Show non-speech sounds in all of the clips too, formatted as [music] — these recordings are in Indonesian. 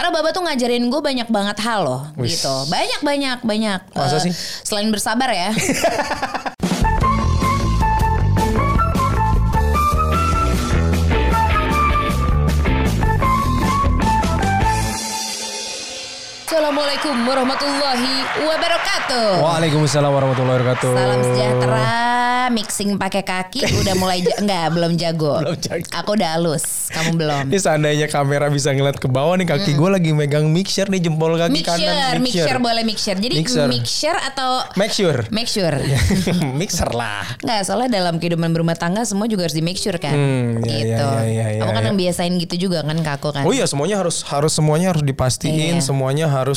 Karena Baba tuh ngajarin gue banyak banget hal loh Wih. gitu. Banyak banyak banyak. Masa sih? Selain bersabar ya. [laughs] Assalamualaikum warahmatullahi wabarakatuh. Waalaikumsalam warahmatullahi wabarakatuh. Salam sejahtera, mixing pakai kaki udah mulai enggak belum jago. [laughs] Belum jago. Aku udah halus, kamu belum. Ini seandainya kamera bisa ngeliat ke bawah nih kaki gue lagi megang mixer nih jempol kaki Mixture, kanan mixture boleh mixture. Jadi Mixer. mixture atau Make sure. make sure. [laughs] mixer lah. Enggak, soalnya dalam kehidupan berumah tangga semua juga harus di make sure kan. Hmm, iya, gitu. iya, iya, iya, Kamu kan iya. yang biasain gitu juga kan ke aku kan. Oh iya semuanya harus harus semuanya harus dipastiin, Iya. semuanya harus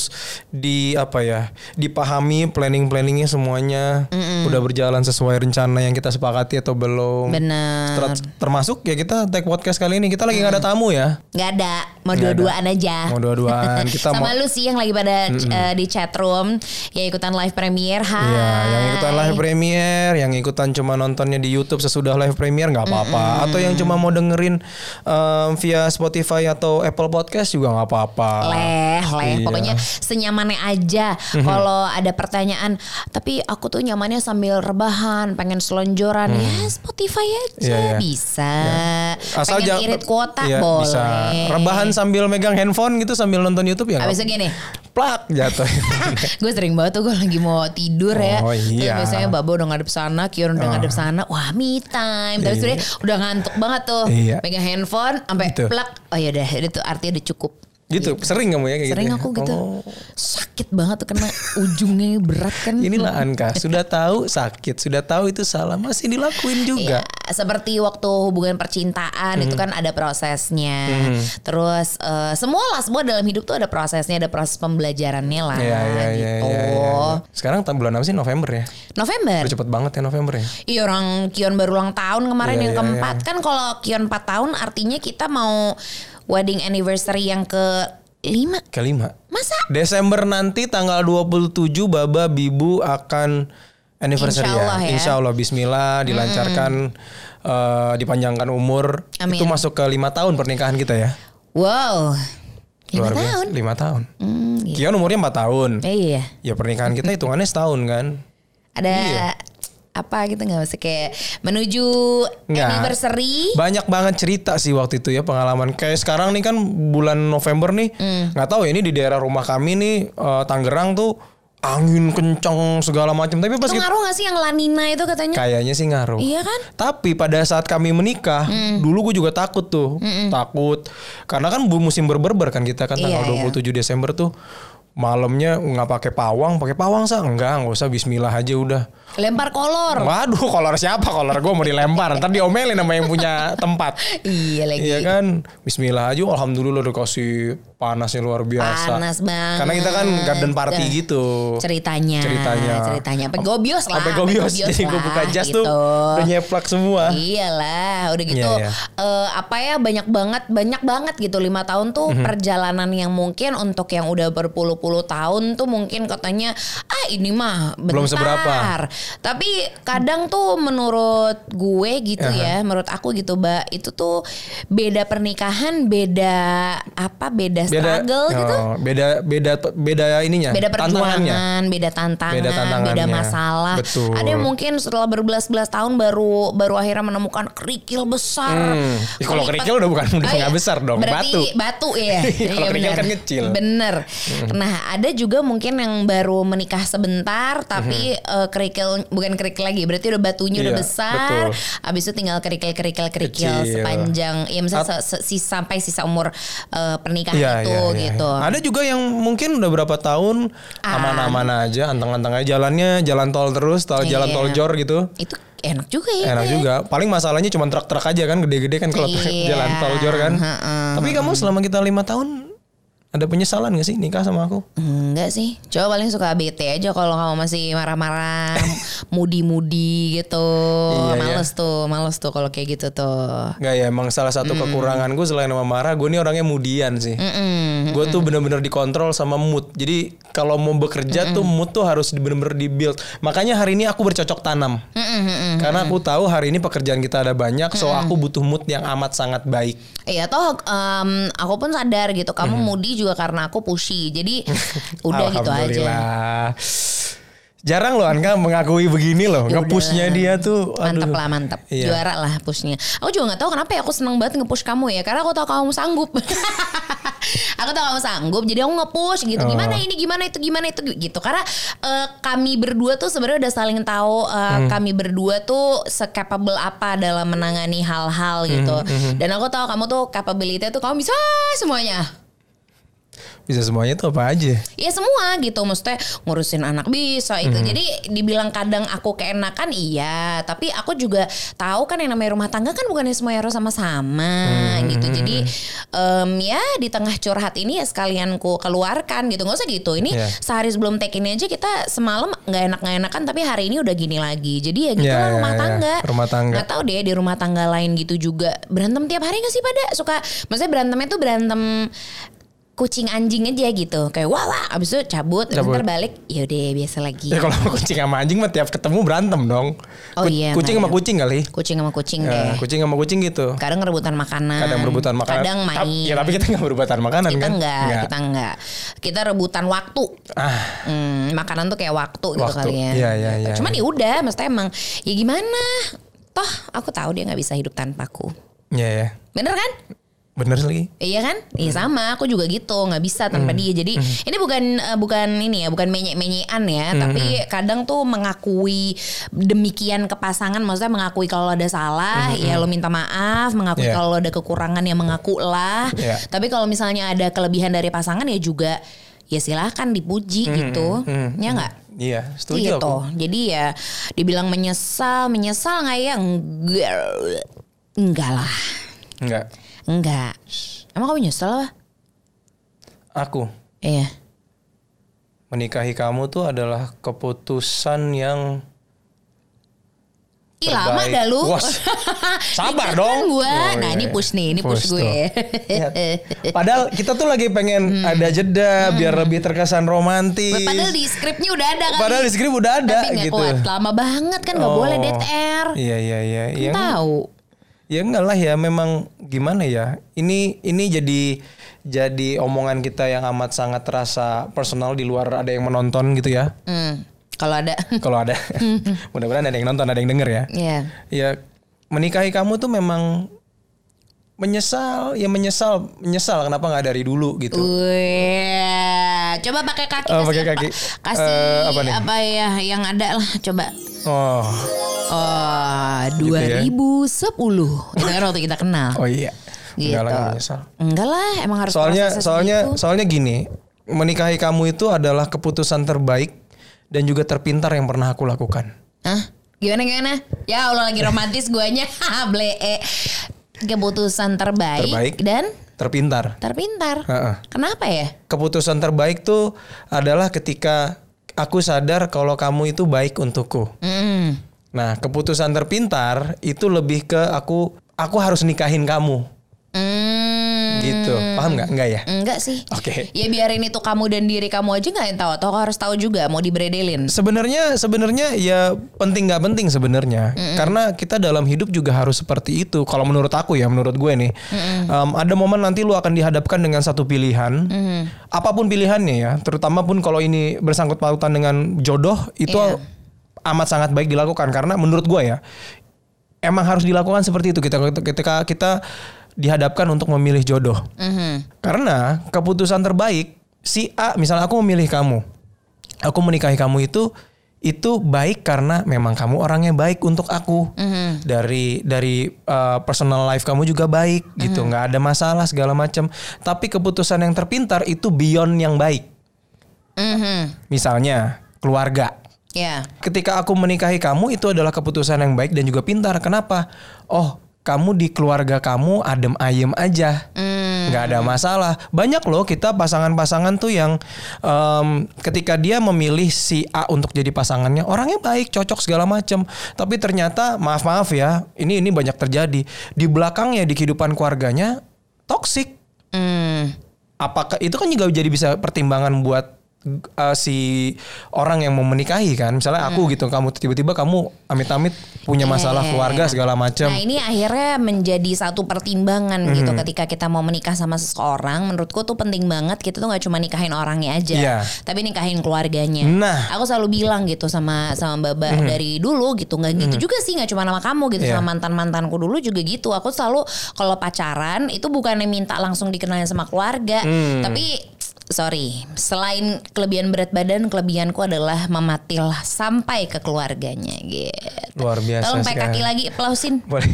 di apa ya dipahami planning planningnya semuanya udah berjalan sesuai rencana yang kita sepakati atau belum. Bener. Ter- termasuk ya kita take podcast kali ini kita lagi nggak ada tamu ya. Nggak ada, mau dua-duaan aja. Mau dua-duaan [laughs] kita Sama mau. lu sih yang lagi pada eh, di chat room ya ikutan live premiere. Hai. Iya, yang ikutan live premiere, yang ikutan cuma nontonnya di YouTube sesudah live premiere nggak apa-apa. Atau yang cuma mau dengerin um, via Spotify atau Apple Podcast juga nggak apa-apa. leh leh Iya. Pokoknya senyamannya aja kalau ada pertanyaan tapi aku tuh nyamannya sambil rebahan pengen selonjoran ya Spotify aja. Iya, iya. bisa Asal pengen irit kuota iya, boleh Bisa. Rebahan sambil megang handphone gitu sambil nonton YouTube ya. Abis itu gini plak jatuh. [laughs] Gue sering banget tuh gue lagi mau tidur ya Oh, Terus iya. biasanya Babo udah ngadep sana Kion udah Oh. ngadep sana Wah me time Tapi sebenernya udah ngantuk banget tuh Iya. Pegang handphone sampai Gitu. plak Oh ya udah itu artinya udah cukup gitu. Sering kamu ya kayak Sering gitu. ya? aku gitu Oh. Sakit banget tuh kena ujungnya berat kan Inilah Anka, sudah tahu sakit, sudah tahu itu salah, masih dilakuin juga. Ya, seperti waktu hubungan percintaan Hmm. itu kan ada prosesnya. Terus eh, semua lah semua dalam hidup tuh ada prosesnya, ada proses pembelajarannya lah iya, iya, gitu. iya, iya, iya. Sekarang tahun bulan apa sih November ya? November. Udah cepet banget ya November ya. Iya orang Kion baru ulang tahun kemarin Iya, yang iya, keempat kan kalau Kion 4 tahun artinya kita mau wedding anniversary yang ke lima Kelima. masa Desember nanti tanggal 27 Baba Bibu akan anniversary Insya Allah ya. ya. Insya Allah Bismillah dilancarkan eh, dipanjangkan umur. Amin. Itu masuk ke lima tahun pernikahan kita ya. wow lima tahun Lima tahun. Hmm, gitu. Kion umurnya empat tahun. Eh, iya Ya pernikahan kita hitungannya setahun kan. ada Iya. Apa gitu nggak usah kayak menuju Nggak. anniversary Banyak banget cerita sih waktu itu ya pengalaman. Kayak sekarang nih kan bulan November nih, Hmm. nggak tahu ya ini di daerah rumah kami nih eh, Tangerang tuh angin kencang segala macam. Tapi pas Itu ngaruh gak sih yang lanina itu katanya? kayaknya sih ngaruh. Iya kan? Tapi pada saat kami menikah, Hmm. dulu gue juga takut tuh, takut karena kan musim berberber kan kita kan Iya, tanggal 27 Desember tuh malamnya nggak pakai pawang, pakai pawang sah enggak, nggak usah Bismillah aja udah. Lempar kolor. Waduh, kolor siapa? Kolor gue mau dilempar. Ntar diomelin sama yang punya tempat. [laughs] Iya lagi. Iya kan, Bismillah aja. Alhamdulillah udah kasih panasnya luar biasa. Panas banget. Karena kita kan garden party Eh, gitu. Ceritanya. Ceritanya. Ceritanya. Sampai gobios lah. Sampai gobios. [laughs] Jadi gue buka jas gitu. tuh udah nyeplak semua. Iyalah, udah gitu. Iya, iya. eh, apa ya banyak banget, banyak banget gitu lima tahun tuh Mhm. perjalanan yang mungkin untuk yang udah berpuluh-puluh tahun tuh mungkin katanya ah ini mah bentar. Belum seberapa. Tapi kadang tuh menurut gue gitu ya, menurut aku gitu, Mbak, itu tuh beda pernikahan, beda apa, beda, struggle gitu. oh, beda beda beda ininya. beda tantangannya. perjuangan, beda tantangan, Beda beda, masalah. Betul. Ada yang mungkin setelah berbelas-belas tahun baru baru akhirnya menemukan kerikil besar. Hmm. Ih, kalau kerikil udah bukan- udah Oh, nggak iya. besar dong, Berarti batu. batu [laughs] ya. Kalau Iya, kerikil bener. kan kecil. Bener. Nah ada juga mungkin yang baru menikah sebentar tapi eh, kerikil bukan kerikil lagi. Berarti udah batunya udah Iya, besar. betul. Abis itu tinggal kerikil-kerikil kerikil sepanjang ya misalnya se- se- sampai sisa umur eh, pernikahan Iya, itu iya, iya, gitu. iya. Ada juga yang mungkin udah berapa tahun Ah. aman-aman aja, anteng-anteng aja jalannya, jalan tol terus, tol jalan Iya. tol jor gitu. Itu enak juga ya. Enak ya. juga. Paling masalahnya cuma truk-truk aja kan, gede-gede kan kalau Iya. [laughs] jalan tol jor kan. Heeh, Tapi kamu selama kita lima tahun ada penyesalan gak sih nikah sama aku? Enggak sih. Coba paling suka bete aja kalau kamu masih marah-marah, [laughs] mudi-mudi gitu. Iya, males tuh, males tuh kalau kayak gitu tuh. Gak ya, emang salah satu kekurangan gue selain sama marah, gue ini orangnya mudian sih. Mm-mm. Gue tuh bener-bener dikontrol sama mood. Jadi kalau mau bekerja tuh mood tuh harus bener-bener di build. Makanya hari ini aku bercocok tanam. Karena aku tahu hari ini pekerjaan kita ada banyak, so aku butuh mood yang amat sangat baik. Iya toh em, aku pun sadar gitu kamu moody juga karena aku pushy. Jadi [laughs] udah gitu aja. Jarang loh Anka mengakui begini loh. Ya Nge-pushnya dia tuh Mantap aduh. lah mantap. Iya. Juara lah pushnya. Aku juga nggak tahu kenapa ya aku seneng banget nge-push kamu ya. Karena aku tahu kamu sanggup. [laughs] aku tahu kamu sanggup. Jadi aku nge-push gitu. Oh. Gimana ini gimana itu gimana itu gitu. Karena eh, kami berdua tuh sebenarnya udah saling tahu eh, Hmm. kami berdua tuh se-capable apa dalam menangani hal-hal gitu. Hmm, Dan aku tahu kamu tuh capability tuh kamu bisa semuanya. Bisa semuanya tuh apa aja? Ya semua gitu. Maksudnya ngurusin anak bisa itu. Jadi dibilang kadang aku keenakan iya. Tapi aku juga tahu kan yang namanya rumah tangga kan bukannya semuanya harus sama-sama gitu. Jadi em, ya di tengah curhat ini ya sekalian ku keluarkan gitu. Gak usah gitu. Ini Iya. sehari sebelum take ini aja kita semalam gak enak-gak enakan Tapi hari ini udah gini lagi. Jadi ya gitu Iya, lah iya, rumah iya. tangga. Rumah tangga. Gak tahu deh di rumah tangga lain gitu juga. Berantem tiap hari gak sih pada Suka Maksudnya berantemnya tuh berantem kucing anjing aja gitu kayak wah wah abis itu cabut, Cabut. ntar balik yaudah biasa lagi Ya kalau kucing sama anjing mah tiap ketemu berantem dong. Oh Ku- iya, Kucing sama ya. kucing kali. kucing sama kucing Ya, deh kucing sama kucing gitu. kadang rebutan makanan Kadang berebutan makanan. kadang main Ya tapi kita nggak berebutan makanan kita kan? enggak, kita enggak kita rebutan waktu Ah, Hmm, makanan tuh kayak waktu, gitu Waktu. kali ya. Iya, iya, iya, Cuman iya. ya udah, maksudnya emang ya gimana? Toh aku tahu dia nggak bisa hidup tanpaku. ya ya. Bener kan? Bener lagi. Iya kan? Iya sama, aku juga gitu, nggak bisa Hmm. tanpa dia. Jadi ini bukan eh, bukan ini ya, bukan menyek-menyekan ya, Hmm, tapi kadang tuh mengakui demikian ke pasangan, maksudnya mengakui kalau ada salah, ya lo minta maaf, mengakui Hmm, Iya. kalau ada kekurangan ya mengaku lah. Iya. Tapi kalau misalnya ada kelebihan dari pasangan ya juga ya silahkan dipuji gitu, ya nggak? Iya, Hmm, setuju gitu. aku. Jadi ya dibilang menyesal, menyesal nggak ya? Enggak, enggak lah, Enggak. Enggak. Emang kamu nyesel apa? Aku Iya. menikahi kamu tuh adalah keputusan yang Ih lama dah lu. Wah, sabar dong. Gua. Oh, nah iya, ini push nih, ini push, Push gue. Iya. Padahal kita tuh lagi pengen ada jeda biar lebih terkesan romantis. Padahal di skripnya udah ada kan. Padahal di skrip udah ada Tapi gitu. kuat. Lama banget kan nggak Oh. boleh DTR. Iya iya iya. Kan Ya, tahu. Ya enggak lah ya memang gimana ya. Ini ini jadi jadi omongan kita yang amat sangat terasa personal di luar ada yang menonton gitu ya. Hmm. Kalau ada. [laughs] Kalau ada. [laughs] Mudah-mudahan ada yang nonton, ada yang denger ya. Iya. Ya menikahi kamu tuh memang menyesal, ya menyesal, menyesal kenapa nggak dari dulu gitu. Wih, coba pakai kaki Oh, pakai apa? kaki. Kasih Eh, apa apa, nih? ya yang ada lah coba. Oh, Oh. 2010. Itu kan waktu kita kenal. oh iya. Gitu. Enggak lah nggak menyesal. Enggak lah, emang harus Soalnya soalnya gitu. soalnya gini, menikahi kamu itu adalah keputusan terbaik dan juga terpintar yang pernah aku lakukan. Hah? Gimana gimana? Ya Allah lagi romantis guanya. [laughs] Blee. Keputusan terbaik, Terbaik. dan Terpintar. terpintar. Heeh. Kenapa ya? Keputusan terbaik tuh adalah ketika aku sadar kalau kamu itu baik untukku. Hmm. Nah, keputusan terpintar itu lebih ke aku aku harus nikahin kamu. Hmm. Gitu. Paham nggak? Enggak ya? Enggak sih. Oke. Ya biarin itu kamu dan diri kamu aja nggak yang tahu. Atau harus tahu juga mau dibredelin. Sebenarnya sebenarnya ya penting nggak penting sebenarnya karena kita dalam hidup juga harus seperti itu kalau menurut aku ya menurut gue nih Em, ada momen nanti lu akan dihadapkan dengan satu pilihan apa pun pilihannya ya terutama pun kalau ini bersangkut pautan dengan jodoh itu Iya. Amat sangat baik dilakukan karena menurut gue ya emang harus dilakukan seperti itu kita ketika kita dihadapkan untuk memilih jodoh Mhm. karena keputusan terbaik si A misalnya aku memilih kamu. Aku menikahi kamu itu itu baik karena memang kamu orangnya baik untuk aku. Mhm. Dari dari uh, personal life kamu juga baik gitu, nggak ada masalah segala macam. Tapi keputusan yang terpintar itu beyond yang baik. Mhm. Misalnya keluarga. Ya. Ketika aku menikahi kamu itu adalah keputusan yang baik dan juga pintar. Kenapa? Oh, kamu di keluarga kamu adem ayem aja. Hmm. nggak ada masalah. Banyak loh kita pasangan-pasangan tuh yang em, ketika dia memilih si A untuk jadi pasangannya, orangnya baik, cocok segala macam. Tapi ternyata maaf maaf ya, ini ini banyak terjadi di belakangnya di kehidupan keluarganya toksik. Hmm. Apakah itu kan juga jadi bisa pertimbangan buat uh, si orang yang mau menikahi kan. Misalnya aku gitu, kamu tiba-tiba kamu amit-amit punya masalah Iya. keluarga segala macam. Nah ini akhirnya menjadi satu pertimbangan gitu ketika kita mau menikah sama seseorang. Menurutku tuh penting banget kita tuh nggak cuma nikahin orangnya aja, Iya. tapi nikahin keluarganya. Nah. aku selalu bilang gitu sama sama Baba dari dulu gitu, nggak gitu juga sih nggak cuma nama kamu gitu Iya. sama mantan mantanku dulu juga gitu. Aku selalu kalau pacaran itu bukannya minta langsung dikenalin sama keluarga, Hmm. tapi sorry selain kelebihan berat badan kelebihanku adalah mematil sampai ke keluarganya gitu. Luar biasa Tolong pakai kaki lagi, aplausin. Boleh.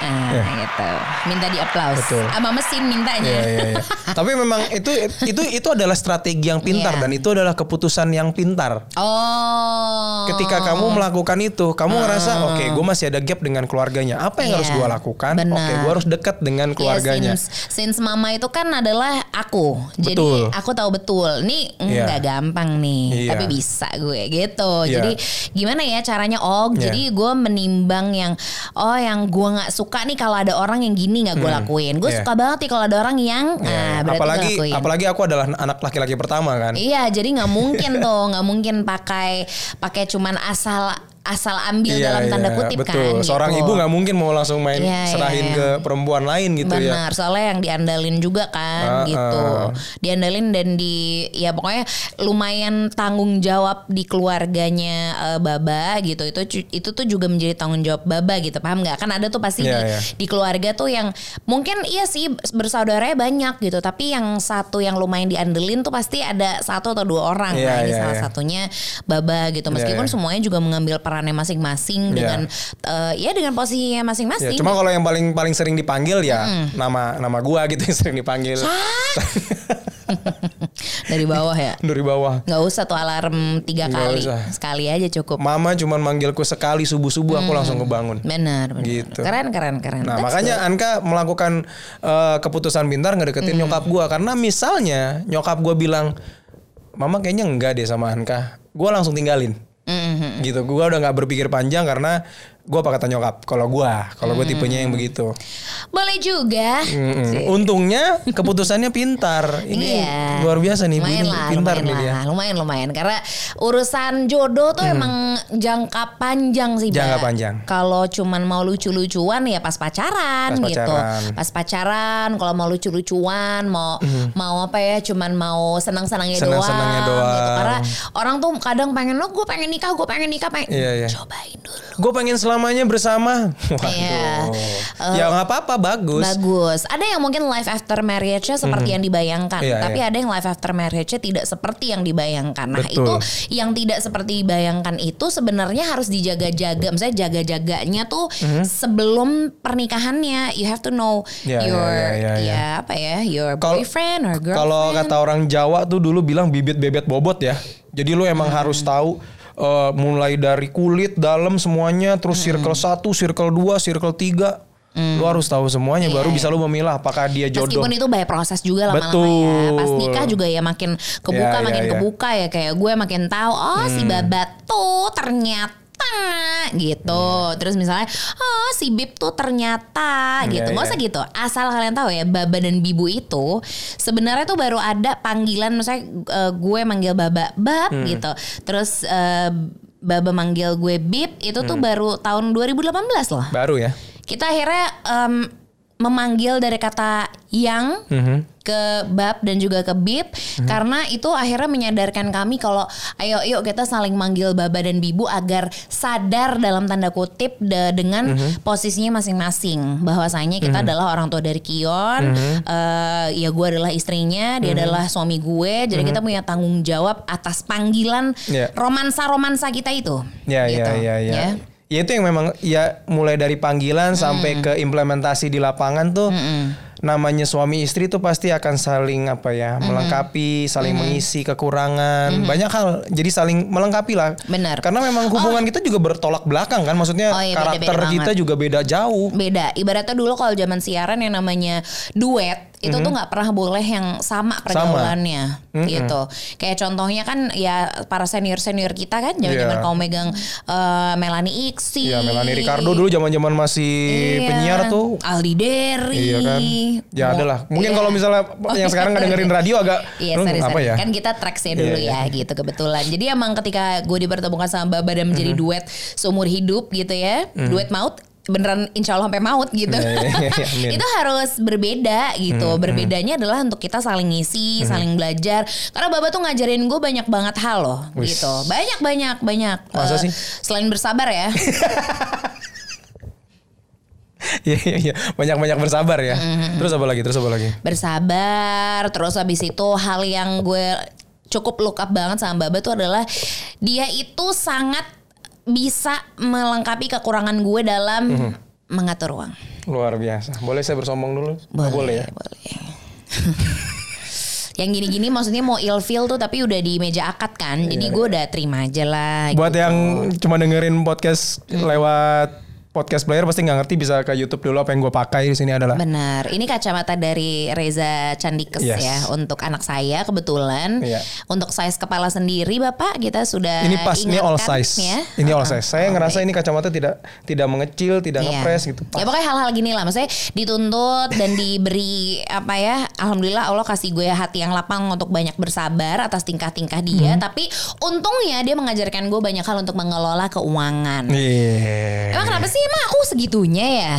Ah, gitu. Minta di aplaus. Betul. Sama mesin mintanya. Iya, iya, iya. [laughs] Tapi memang itu itu itu adalah strategi yang pintar Iya. dan itu adalah keputusan yang pintar. Oh. Ketika kamu melakukan itu, kamu ngerasa oke, gue masih ada gap dengan keluarganya. Apa yang Iya, harus gue lakukan? Oke, gue harus dekat dengan Iya, keluarganya. since, since mama itu kan adalah aku. Jadi Betul. aku tahu betul. Nih Iya. nggak gampang nih, Iya. tapi bisa gue gitu. Iya. Jadi gimana ya caranya? Oh, Iya. jadi gue menimbang yang oh yang gue nggak suka nih kalau ada orang yang gini nggak gue lakuin. Gue Iya. suka banget nih kalau ada orang yang Ya, nah, berarti gue apalagi apalagi aku adalah anak laki-laki pertama kan. Iya, jadi nggak mungkin [laughs] tuh, nggak mungkin pakai pakai cuman asal asal ambil dalam Iya, tanda iya, kutip betul. kan. Seorang gitu. ibu nggak mungkin mau langsung main Iya, serahin iya, ke iya. perempuan lain gitu ya. Benar, soalnya yang diandalin juga kan Ah, gitu. ah. Diandalin dan di ya pokoknya lumayan tanggung jawab di keluarganya eh, Baba gitu. Itu itu tuh juga menjadi tanggung jawab Baba gitu. Paham nggak? Kan ada tuh pasti Iya, di, iya. di keluarga tuh yang mungkin iya sih bersaudaranya banyak gitu, tapi yang satu yang lumayan diandelin tuh pasti ada satu atau dua orang. Iya, nah, ini iya, salah iya. satunya Baba gitu. Meskipun iya. semuanya juga mengambil perannya masing-masing Iya. dengan eh, ya dengan posisinya Ya, masing-masing. cuma kalau yang paling paling sering dipanggil ya nama nama gua gitu yang sering dipanggil [laughs] dari bawah ya. dari bawah. nggak usah tuh alarm tiga Nggak kali usah. sekali aja cukup Mama cuman manggilku sekali subuh-subuh aku langsung kebangun. benar benar Gitu. keren keren keren Nah That's makanya Anka melakukan eh, keputusan pintar ngedeketin Hmm. nyokap gua karena misalnya nyokap gua bilang, Mama kayaknya enggak deh sama Anka, gua langsung tinggalin. Mhm. Gitu, gua udah nggak berpikir panjang karena gua apa kata nyokap. Kalau gua, kalau Hmm. gua tipenya yang begitu. boleh juga Mm-mm. Untungnya keputusannya pintar. Ini Iya. luar biasa nih, lumayan ini lah, pintar lumayan nih dia. lah, lumayan lumayan karena urusan jodoh tuh emang jangka panjang sih, Hmm. Jangka Mbak. panjang. Kalau cuman mau lucu-lucuan ya pas pacaran Pas gitu, pacaran. pas pacaran. Kalau mau lucu-lucuan, mau mau apa ya, cuman mau senang-senangnya doang, Hmm. Senang-senangnya gitu. doang. Karena orang tuh kadang pengen lo, gue pengen nikah, gue pengen nikah, pengen Iya, iya. cobain dulu. Gue pengen selamanya bersama. Waduh. Iya. ya nggak apa-apa, bagus. Bagus. Ada yang mungkin life after marriage-nya seperti yang dibayangkan, Iya, tapi iya. ada yang life after marriage-nya tidak seperti yang dibayangkan. Nah, Betul. itu yang tidak seperti dibayangkan itu sebenarnya harus dijaga-jaga. Misalnya jaga-jaganya tuh sebelum pernikahannya. You have to know Iya, iya, your iya, iya, iya. ya apa ya, your Kal- boyfriend or girlfriend. Kalau kata orang Jawa tuh dulu bilang bibit bebet bobot ya. Jadi lu Hmm. emang harus tahu eh, mulai dari kulit, dalam semuanya, terus Hmm. circle 1, circle 2, circle 3. Lu harus tahu semuanya baru bisa lu memilah apakah dia jodoh. Meskipun itu by proses juga lama-lama ya. Betul. Pas nikah juga ya makin kebuka Ya, ya, makin ya. kebuka ya kayak gue makin tahu oh si babat tuh ternyata gitu. Terus misalnya oh si bib tuh ternyata Iya, gitu. Nggak iya. usah gitu. Asal kalian tahu ya baba dan bibu itu sebenarnya tuh baru ada panggilan misalnya eh, gue manggil baba bab Hmm. gitu. Terus eh, baba manggil gue bib itu tuh Hmm. baru tahun 2018 loh Baru ya. kita akhirnya em, memanggil dari kata yang Mhm. ke bab dan juga ke bib karena itu akhirnya menyadarkan kami kalau ayo yuk kita saling manggil baba dan bibu agar sadar dalam tanda kutip de- dengan Mhm. posisinya masing-masing bahwasanya kita adalah orang tua dari Kion Mhm. eh, ya gue adalah istrinya dia adalah suami gue jadi kita punya tanggung jawab atas panggilan Mhm. Iya. romansa-romansa kita itu Ya, gitu, ya, ya, ya. Ya itu yang memang ya mulai dari panggilan sampai ke implementasi di lapangan tuh namanya suami istri tuh pasti akan saling apa ya melengkapi, saling mengisi kekurangan, banyak hal. Jadi saling melengkapi lah. Benar. Karena memang hubungan kita juga bertolak belakang kan, maksudnya Oh iya, karakter beda-beda kita banget. juga beda jauh. beda. Ibaratnya dulu kalau zaman siaran yang namanya duet itu tuh nggak pernah boleh yang sama pergaulannya gitu. Kayak contohnya kan ya para senior senior kita kan zaman-zaman Iya. kamu megang eh, Melanie Iksi, Iya Melanie Ricardo dulu zaman-zaman masih Iya. penyiar tuh. Aldi Deri. Iya kan. Ya Mo- adalah. Mungkin iya. kalau misalnya [laughs] yang sekarang nggak dengerin radio agak Iya, lu sorry, apa sorry. ya? Kan kita tracksnya dulu Iya, ya gitu kebetulan. Jadi emang ketika gue dipertemukan sama Baba dan menjadi duet seumur hidup gitu ya. Duet maut beneran insya Allah sampai maut gitu. Iya, iya, amin. [laughs] itu harus berbeda gitu. Mhm, Berbedanya adalah untuk kita saling ngisi, saling belajar. Karena Baba tuh ngajarin gue banyak banget hal loh Wis. gitu. Banyak banyak banyak. Masa Eh, sih? Selain bersabar ya. [laughs] Iya iya iya. Banyak-banyak bersabar ya. Mhm. Terus apa lagi? Terus apa lagi? bersabar terus habis itu hal yang gue cukup look up banget sama Baba tuh adalah dia itu sangat bisa melengkapi kekurangan gue dalam Mhm. mengatur uang. Luar biasa. Boleh saya bersombong dulu? Nggak boleh ya. boleh. yang gini-gini maksudnya mau ilfeel tuh tapi udah di meja akad kan. Jadi gue udah terima aja lah. Iya, Buat gitu. yang cuma dengerin podcast lewat podcast player pasti nggak ngerti bisa ke YouTube dulu apa yang gue pakai di sini adalah Benar. Ini kacamata dari Reza Candikes Yes. ya untuk anak saya kebetulan. Iya. Untuk size kepala sendiri Bapak kita sudah ini pas ini all size. ya. Ini all size. Saya Oh, ngerasa ini kacamata tidak tidak mengecil, tidak Iya. ngepres gitu. Ya Pas. pokoknya hal-hal gini lah Maksudnya dituntut dan diberi [laughs] apa ya Alhamdulillah Allah kasih gue hati yang lapang untuk banyak bersabar atas tingkah-tingkah dia Hmm. Tapi untungnya dia mengajarkan gue banyak hal untuk mengelola keuangan Iya. Emang kenapa sih emang aku segitunya ya?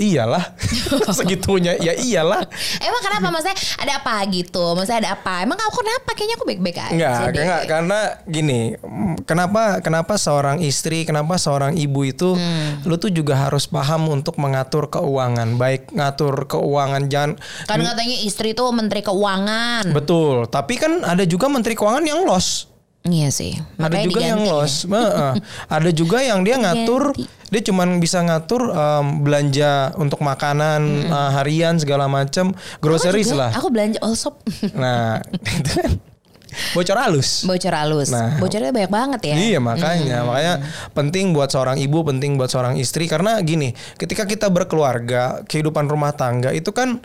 Iyalah. [laughs] Segitunya. Ya iyalah. Emang kenapa maksudnya ada apa gitu? Maksudnya ada apa? Emang aku kenapa? Kayaknya aku baik-baik aja Enggak, enggak karena gini, kenapa kenapa seorang istri, kenapa seorang ibu itu Hmm. lu tuh juga harus paham untuk mengatur keuangan, baik ngatur keuangan jangan Kan katanya istri tuh menteri keuangan betul, tapi kan ada juga menteri keuangan yang loss. Iya sih Ada Makanya juga yang diganti ya. loss. Heeh. [laughs] ada juga yang dia ngatur dia cuman bisa ngatur em, belanja untuk makanan eh, harian segala macam, groceries Aku juga, lah. Aku belanja all shop [laughs] Nah, itu kan bocor halus. Bocor halus Nah. Bocornya banyak banget ya Iya makanya makanya penting buat seorang ibu penting buat seorang istri karena gini ketika kita berkeluarga kehidupan rumah tangga itu kan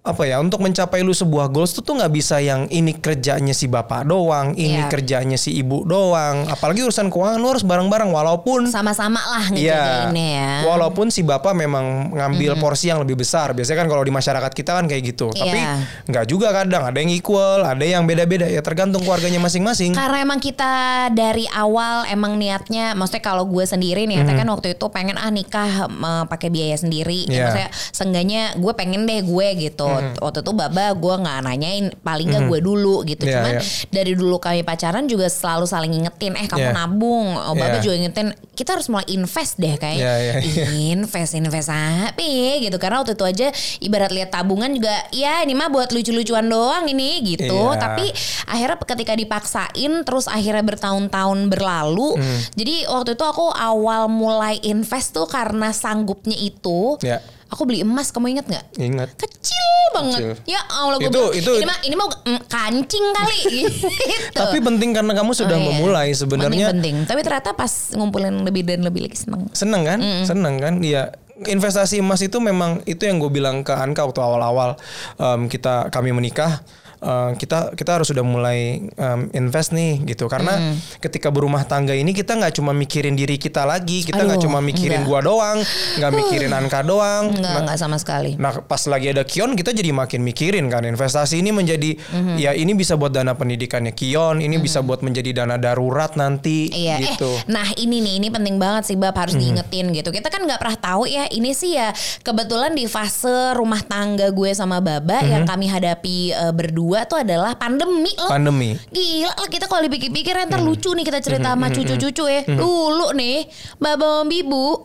apa ya untuk mencapai lu sebuah goals itu tuh nggak bisa yang ini kerjanya si bapak doang ini Iya. kerjanya si ibu doang apalagi urusan keuangan lu harus bareng-bareng walaupun sama-sama lah Iya, ngejagainnya ya. walaupun si bapak memang ngambil porsi yang lebih besar. Biasanya kan kalau di masyarakat kita kan kayak gitu. Tapi Iya. nggak juga kadang. Ada yang equal, ada yang beda-beda. Ya tergantung keluarganya masing-masing. Karena emang kita dari awal emang niatnya, maksudnya kalau gue sendiri niatnya kan waktu itu pengen ah nikah eh, pakai biaya sendiri. Mhm. Iya. Maksudnya seenggaknya gue pengen deh gue gitu. Waktu itu baba gue nggak nanyain, paling nggak gue dulu gitu. Iya, Cuman iya. dari dulu kami pacaran juga selalu saling ngingetin, eh kamu Iya. nabung. Oh, baba Iya. juga ngingetin, kita harus mulai invest deh kayak Iya, iya, iya. invest invest apa ya gitu. Karena waktu itu aja ibarat lihat tabungan juga, ya ini mah buat lucu-lucuan doang ini gitu. Iya. Tapi akhirnya ketika dipaksain terus akhirnya bertahun-tahun berlalu Hmm. jadi waktu itu aku awal mulai invest tuh karena sanggupnya itu Ya. Aku beli emas kamu inget nggak Ingat. kecil banget Kecil. ya Allah gue Itu- bilang, itu- ini mah ini mau mm, kancing kali [laughs] gitu. Tapi penting karena kamu sudah Oh, iya. memulai sebenarnya penting, penting tapi ternyata pas ngumpulin lebih dan lebih lagi seneng seneng kan? Seneng kan? Iya. Investasi emas itu memang itu yang gue bilang ke Anka waktu awal-awal em, kita kami menikah. Eh, kita kita harus sudah mulai em, invest nih gitu. Karena ketika berumah tangga ini kita nggak cuma mikirin diri kita lagi. Kita nggak cuma mikirin enggak. gua doang nggak mikirin Anka doang. Enggak, Nah, sama sekali. Nah pas lagi ada Kion kita jadi makin mikirin kan. Investasi ini menjadi ya ini bisa buat dana pendidikannya Kion ini bisa buat menjadi dana darurat nanti Iya, gitu. eh, nah ini nih, ini penting banget sih Bab harus diingetin gitu. Kita kan nggak pernah tahu ya, ini sih ya kebetulan di fase rumah tangga gue sama Baba yang kami hadapi eh, berdua tuh adalah pandemi loh. Pandemi. Gila lah kita kalau dipikir-pikir ntar lucu nih kita cerita sama cucu-cucu ya. Dulu nih Baba sama Bibu.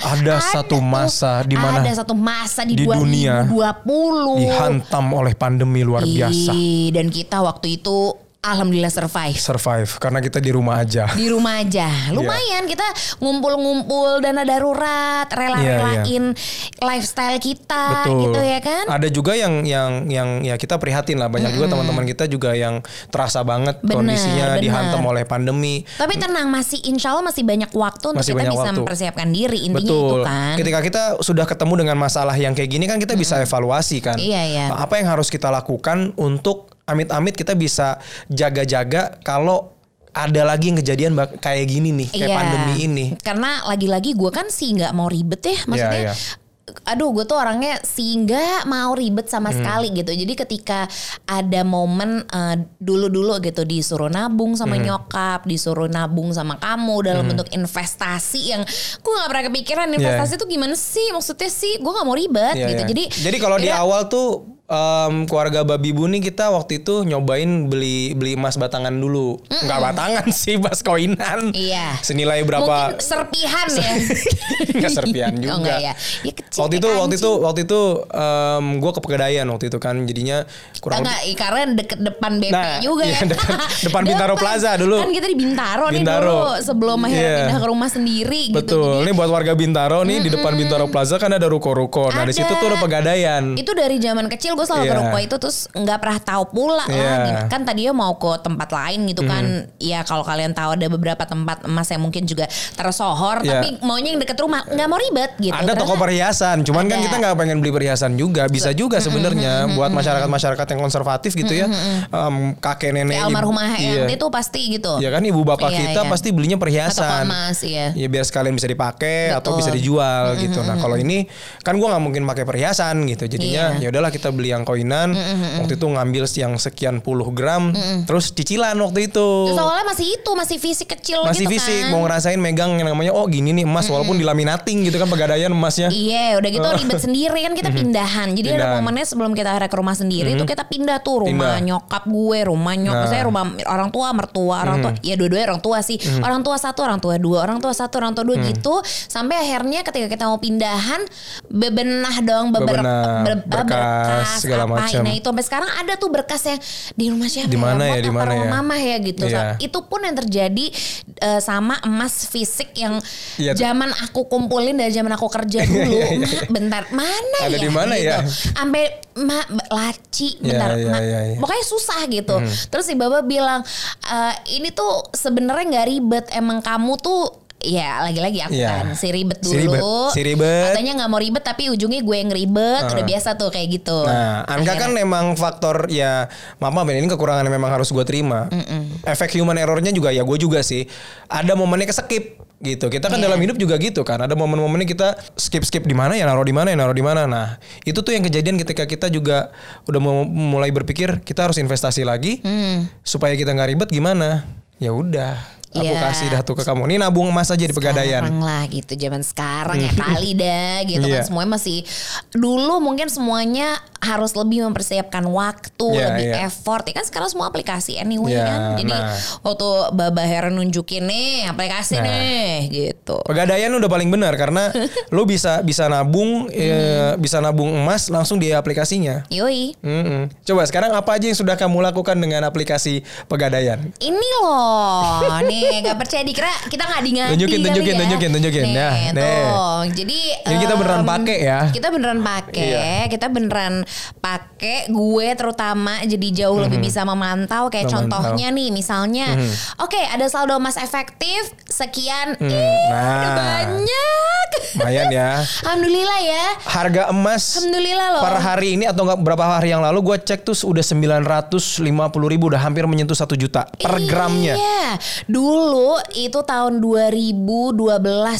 Ada satu masa di mana Ada satu masa di, di dunia 2020. dihantam oleh pandemi luar biasa. Ih, dan kita waktu itu alhamdulillah survive. Survive karena kita di rumah aja. Di rumah aja. [laughs] Iya. Lumayan kita ngumpul-ngumpul dana darurat, rela-relain lifestyle kita Betul. gitu ya kan? Ada juga yang yang yang ya kita prihatin lah banyak juga teman-teman kita juga yang terasa banget Bener, kondisinya bener. dihantam oleh pandemi. Tapi tenang masih insya Allah masih banyak waktu untuk Masih kita bisa waktu. mempersiapkan diri intinya Betul. itu kan. Ketika kita sudah ketemu dengan masalah yang kayak gini kan kita bisa evaluasi kan. Iya, iya. Apa yang harus kita lakukan untuk amit-amit kita bisa jaga-jaga kalau ada lagi yang kejadian kayak gini nih, kayak Iya. pandemi ini. Karena lagi-lagi gue kan sih nggak mau ribet ya, maksudnya. iya. Aduh, gue tuh orangnya sih nggak mau ribet sama Hmm. sekali gitu. Jadi ketika ada momen eh, dulu-dulu gitu disuruh nabung sama Hmm. nyokap, disuruh nabung sama kamu dalam bentuk investasi yang gue nggak pernah kepikiran investasi tuh gimana sih? Maksudnya sih gue nggak mau ribet Iya, gitu. iya. Jadi jadi kalau di ya, awal tuh em, keluarga babi bu nih kita waktu itu nyobain beli beli emas batangan dulu. Enggak batangan [laughs] sih, emas koinan. Iya. Senilai berapa? Mungkin serpihan ya. [laughs] Enggak serpian [laughs] juga. Oh enggak ya. Ya kecil waktu itu kayak waktu itu waktu itu em, gue ke Pegadaian waktu itu kan jadinya kurang Enggak, karena deket depan BP Nah, juga iya, ya. depan- depan Bintaro Plaza dulu. Kan kita di Bintaro, nih Bintaro. dulu sebelum akhirnya Iya. pindah ke rumah sendiri gitu. Betul. Ini buat warga Bintaro nih di depan Bintaro Plaza kan ada ruko-ruko. Nah, di situ tuh ada Pegadaian. Itu dari zaman kecil gue selalu ke Iya. ruko itu terus nggak pernah tahu pula Iya. lah. Kan tadinya mau ke tempat lain gitu kan. Ya kalau kalian tahu ada beberapa tempat emas yang mungkin juga tersohor. Iya. Tapi maunya yang deket rumah nggak mau ribet gitu. Ada toko perhiasan, cuman kan Ada. kita nggak pengen beli perhiasan juga, bisa juga sebenarnya buat masyarakat-masyarakat yang konservatif gitu ya, Em, kakek nenek, Kayak almarhumah iya. yang itu pasti gitu. Ya kan ibu bapak Iya, kita iya. pasti belinya Atau perhiasan. emas iya. Ya biar sekalian bisa dipakai atau bisa dijual gitu. Nah kalau ini kan gua nggak mungkin pakai perhiasan gitu. Jadinya Iya. ya udahlah kita beli yang koinan. Waktu itu ngambil yang sekian puluh gram, terus cicilan waktu itu. Terus awalnya masih itu masih fisik kecil Masih gitu fisik kan. mau ngerasain megang yang namanya oh gini nih emas walaupun dilaminating gitu kan pegadaian emasnya. Iya, udah gitu ribet sendiri kan kita pindahan. Jadi ada Oh. Pindahan. momennya sebelum kita akhirnya ke rumah sendiri tuh kita pindah tuh rumah Pindah. nyokap gue, rumah nyokap, Nah. saya rumah orang tua, mertua, orang tua, ya dua-duanya orang tua sih. Orang tua satu, orang tua dua, orang tua satu, orang tua dua gitu. Sampai akhirnya ketika kita mau pindahan bebenah dong beber, Bebenah, ber- berkas, segala apa. macam. Nah itu sampai sekarang ada tuh berkas yang di rumah siapa Di mana ya, di mana ya? mama ya gitu. Iya. Itu pun yang terjadi eh, sama emas fisik yang Iya. zaman aku kumpulin dari zaman aku kerja [laughs] dulu. Iya, iya, Ma, bentar, mana Ada ya? di mana ya? Sampai ma, laci, Iya, bentar. iya, ma, iya, iya. Pokoknya susah gitu. Terus si Baba bilang, "Eh, ini tuh sebenarnya nggak ribet. Emang kamu tuh Ya lagi-lagi aku Iya. kan si ribet Si dulu. ribet, si ribet. Katanya nggak mau ribet tapi ujungnya gue yang ribet. Udah biasa tuh kayak gitu. Nah, Anka kan memang faktor ya maaf maaf ini kekurangan yang memang harus gue terima. Efek human errornya juga ya gue juga sih. Ada momennya keskip gitu. Kita kan Iya. dalam hidup juga gitu kan. Ada momen-momennya kita skip skip di mana ya naruh di mana ya naruh di mana. Nah itu tuh yang kejadian ketika kita juga udah mau mulai berpikir kita harus investasi lagi Hmm. supaya kita nggak ribet gimana. Ya udah. Aku Iya. kasih dah tuh ke kamu. Ini nabung emas aja di pegadaian. Sekarang lah gitu zaman sekarang ya kali [laughs] dah gitu Iya. kan semuanya masih dulu mungkin semuanya harus lebih mempersiapkan waktu Iya, lebih iya. effort ya kan sekarang semua aplikasi anyway Iya, kan jadi nah. waktu Baba Hera nunjukin nih aplikasi Nah. nih gitu Pegadaian udah paling benar karena [laughs] lu bisa bisa nabung eh, bisa nabung emas langsung di aplikasinya. yoi Mm-mm. Coba sekarang apa aja yang sudah kamu lakukan dengan aplikasi Pegadaian? ini loh [laughs] nih gak percaya dikira kita ngadi-ngadi Tunjukin, kali tunjukin, ya. tunjukin, tunjukin. nih, Nah, nih. tuh jadi Ini kita beneran pakai ya. kita beneran pakai Iya. kita beneran pakai gue terutama jadi jauh lebih bisa memantau kayak Mhm. Memantau. Mhm. contohnya nih misalnya oke ada saldo emas efektif sekian Hmm, ih udah nah. banyak Lumayan ya. [laughs] alhamdulillah ya Harga emas alhamdulillah loh per hari ini atau enggak berapa hari yang lalu gue cek tuh udah 950 ribu udah hampir menyentuh satu juta per gramnya. Iya, dulu itu tahun 2012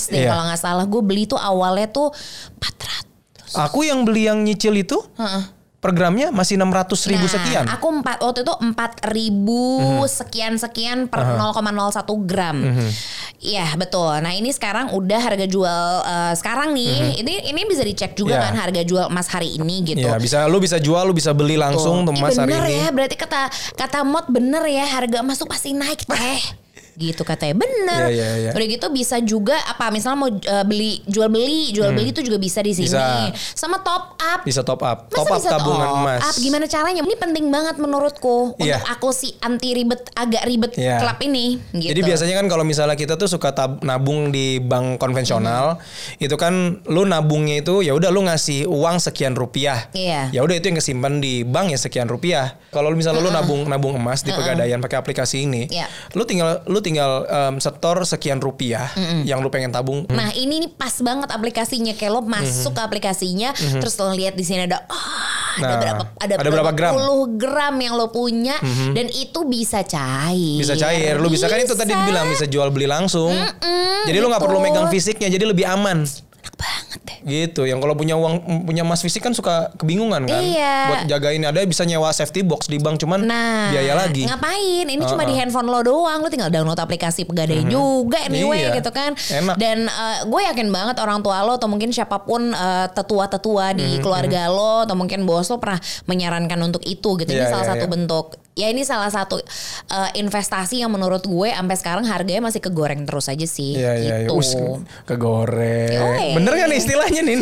deh Iya. kalau nggak salah gue beli tuh awalnya tuh 400. Aku yang beli yang nyicil itu per gramnya masih 600 ribu Nah, sekian. Aku empat waktu itu empat ribu sekian sekian per 0,01 gram. Iya betul. Nah ini sekarang udah harga jual eh, sekarang nih. Ini ini bisa dicek juga Iya. kan harga jual emas hari ini gitu. Ya bisa lu bisa jual lu bisa beli langsung tuh emas hari bener ini. ya berarti kata kata mod bener ya harga emas tuh pasti naik teh. Gitu katanya bener Iya, iya, iya. udah gitu bisa juga apa misalnya mau uh, beli jual beli jual beli itu juga bisa di sini Hmm. Bisa. sama top up Bisa top up. Masa top up bisa tabungan top emas. up? Gimana caranya? Ini penting banget menurutku untuk aku si anti ribet agak ribet Iya. klub ini. Gitu. Jadi biasanya kan kalau misalnya kita tuh suka tab- nabung di bank konvensional, Hmm. itu kan lu nabungnya itu ya udah lu ngasih uang sekian rupiah. Iya. Ya udah itu yang kesimpan di bank ya sekian rupiah. Kalau misalnya lu nabung nabung emas di pegadaian pakai aplikasi ini, Iya. lu tinggal lu tinggal em, setor sekian rupiah yang lu pengen tabung. Nah ini nih pas banget aplikasinya kayak lo masuk ke aplikasinya terus lo lihat di sini ada ah, ada. Nah, berapa ada, ada berapa gram? Puluh gram yang lo punya dan itu bisa cair. Bisa cair, lu bisa, kan itu tadi dibilang bisa jual beli langsung. jadi lu nggak perlu megang fisiknya, jadi lebih aman. Banget deh. Gitu. Yang kalau punya uang punya emas fisik kan suka kebingungan kan. Iya. Buat jagain ada bisa nyewa safety box di bank cuman Nah, biaya lagi. Ngapain? Ini cuma Uh-uh. di handphone lo doang. Lo tinggal download aplikasi pegadaian juga anyway Iya. gitu kan. Enak. Dan eh, gue yakin banget orang tua lo atau mungkin siapa pun eh, tetua-tetua di keluarga lo atau mungkin bos lo pernah menyarankan untuk itu gitu. Ini Iya, salah iya, satu iya. bentuk ya ini salah satu eh, investasi yang menurut gue sampai sekarang harganya masih kegoreng terus aja sih Iya iya iya. gitu. Us, kegoreng. Yoi. Bener kan istilahnya nih?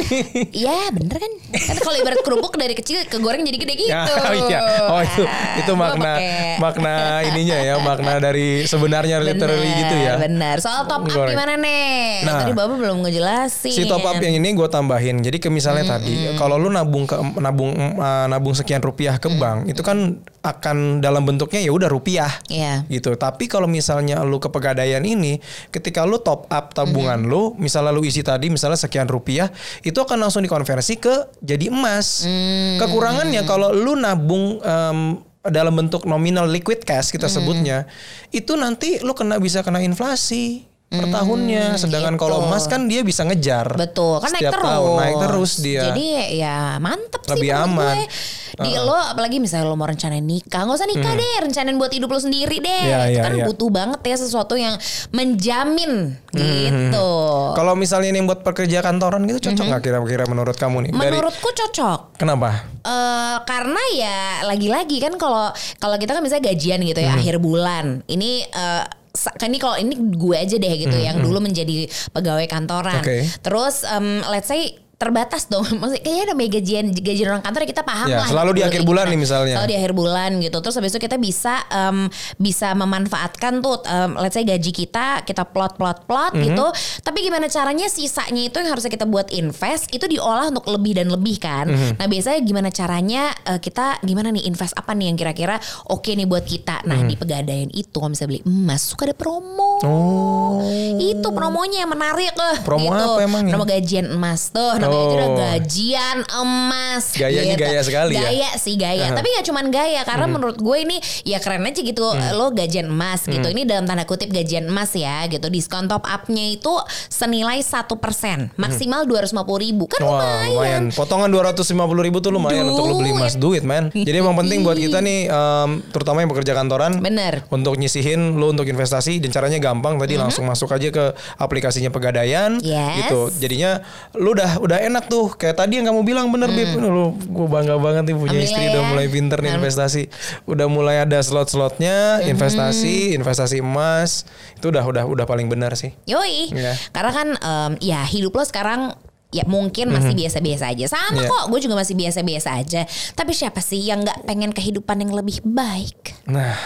Iya bener kan Kan kalau ibarat kerupuk dari kecil kegoreng jadi gede gitu Ya, oh iya. Oh itu itu Ah, gua makna makna ininya ya, makna dari sebenarnya literally gitu ya. Bener. Soal top up Goreng. gimana nih? Nah, Tadi Bapak belum ngejelasin. Si top up yang ini gue tambahin. Jadi ke misalnya tadi, kalau lu nabung ke nabung uh, nabung sekian rupiah ke bank, itu kan akan dalam bentuknya ya udah rupiah. Iya. Gitu. Tapi kalau misalnya lu ke pegadaian ini, ketika lu top up tabungan lu, misalnya lu isi tadi misalnya sekian rupiah, itu akan langsung dikonversi ke jadi emas. Kekurangannya kalau lu nabung em, dalam bentuk nominal liquid cash kita sebutnya, itu nanti lu kena bisa kena inflasi per tahunnya. Sedangkan kalau gitu. emas kan dia bisa ngejar. Betul, kan naik terus. tahun naik terus dia. Jadi ya mantep sih Lebih aman. gue. Di lo apalagi misalnya lo mau rencanain nikah, nggak usah nikah deh, rencanain buat hidup lo sendiri deh. Iya, Itu iya, kan iya. butuh banget ya sesuatu yang menjamin gitu. Kalau misalnya ini buat pekerja kantoran gitu cocok nggak kira-kira menurut kamu nih? Dari Menurutku cocok. kenapa? Eh karena ya lagi-lagi kan kalau kalau kita kan misalnya gajian gitu ya akhir bulan. Ini kan ini kalau ini gue aja deh gitu yang dulu menjadi pegawai kantoran. Oke. Terus em, let's say terbatas dong. [laughs] Maksudnya kayaknya ada gajian gajian orang kantor ya kita paham Ya, lah. selalu di akhir bulan nih misalnya. Selalu di akhir bulan gitu. Terus habis itu kita bisa em, bisa memanfaatkan tuh em, let's say gaji kita kita plot plot plot Mhm. gitu. Tapi gimana caranya sisanya itu yang harusnya kita buat invest itu diolah untuk lebih dan lebih kan. Mhm. Nah, biasanya gimana caranya eh, kita gimana nih invest apa nih yang kira-kira oke nih buat kita. Nah, di pegadaian itu kalau misalnya beli emas suka ada promo. Oh. Itu promonya yang menarik eh. Promo gitu. apa emangnya? Promo gajian emas tuh. Namanya itu udah Oh. gajian emas. Gayanya gaya sekali ya? Gaya sih gaya. Tapi nggak cuman gaya karena Hmm. menurut gue ini ya keren aja gitu. Lo gajian emas gitu. Hmm. Ini dalam tanda kutip gajian emas ya gitu. Diskon top up-nya itu senilai satu persen, maksimal dua ratus ribu kan Hmm. Wah lumayan. lumayan. Potongan 250 ribu tuh lumayan untuk lo beli emas duit man. Jadi emang penting buat kita nih, em, terutama yang bekerja kantoran. Bener. Untuk nyisihin lo untuk investasi dan caranya gampang. Tadi langsung masuk aja ke aplikasinya pegadaian. Yes. Gitu. Jadinya lo udah udah enak tuh. Kayak tadi yang kamu bilang bener Bib. Lo gue bangga banget nih punya Alhamdulillah istri udah ya. mulai pinter nih investasi. Udah mulai ada slot-slotnya, investasi, investasi emas. Itu udah udah udah paling benar sih. Yoi. Iya. Karena kan em, ya hidup lo sekarang ya mungkin masih biasa-biasa aja. Sama Iya. kok, gue juga masih biasa-biasa aja. Tapi siapa sih yang nggak pengen kehidupan yang lebih baik? Nah.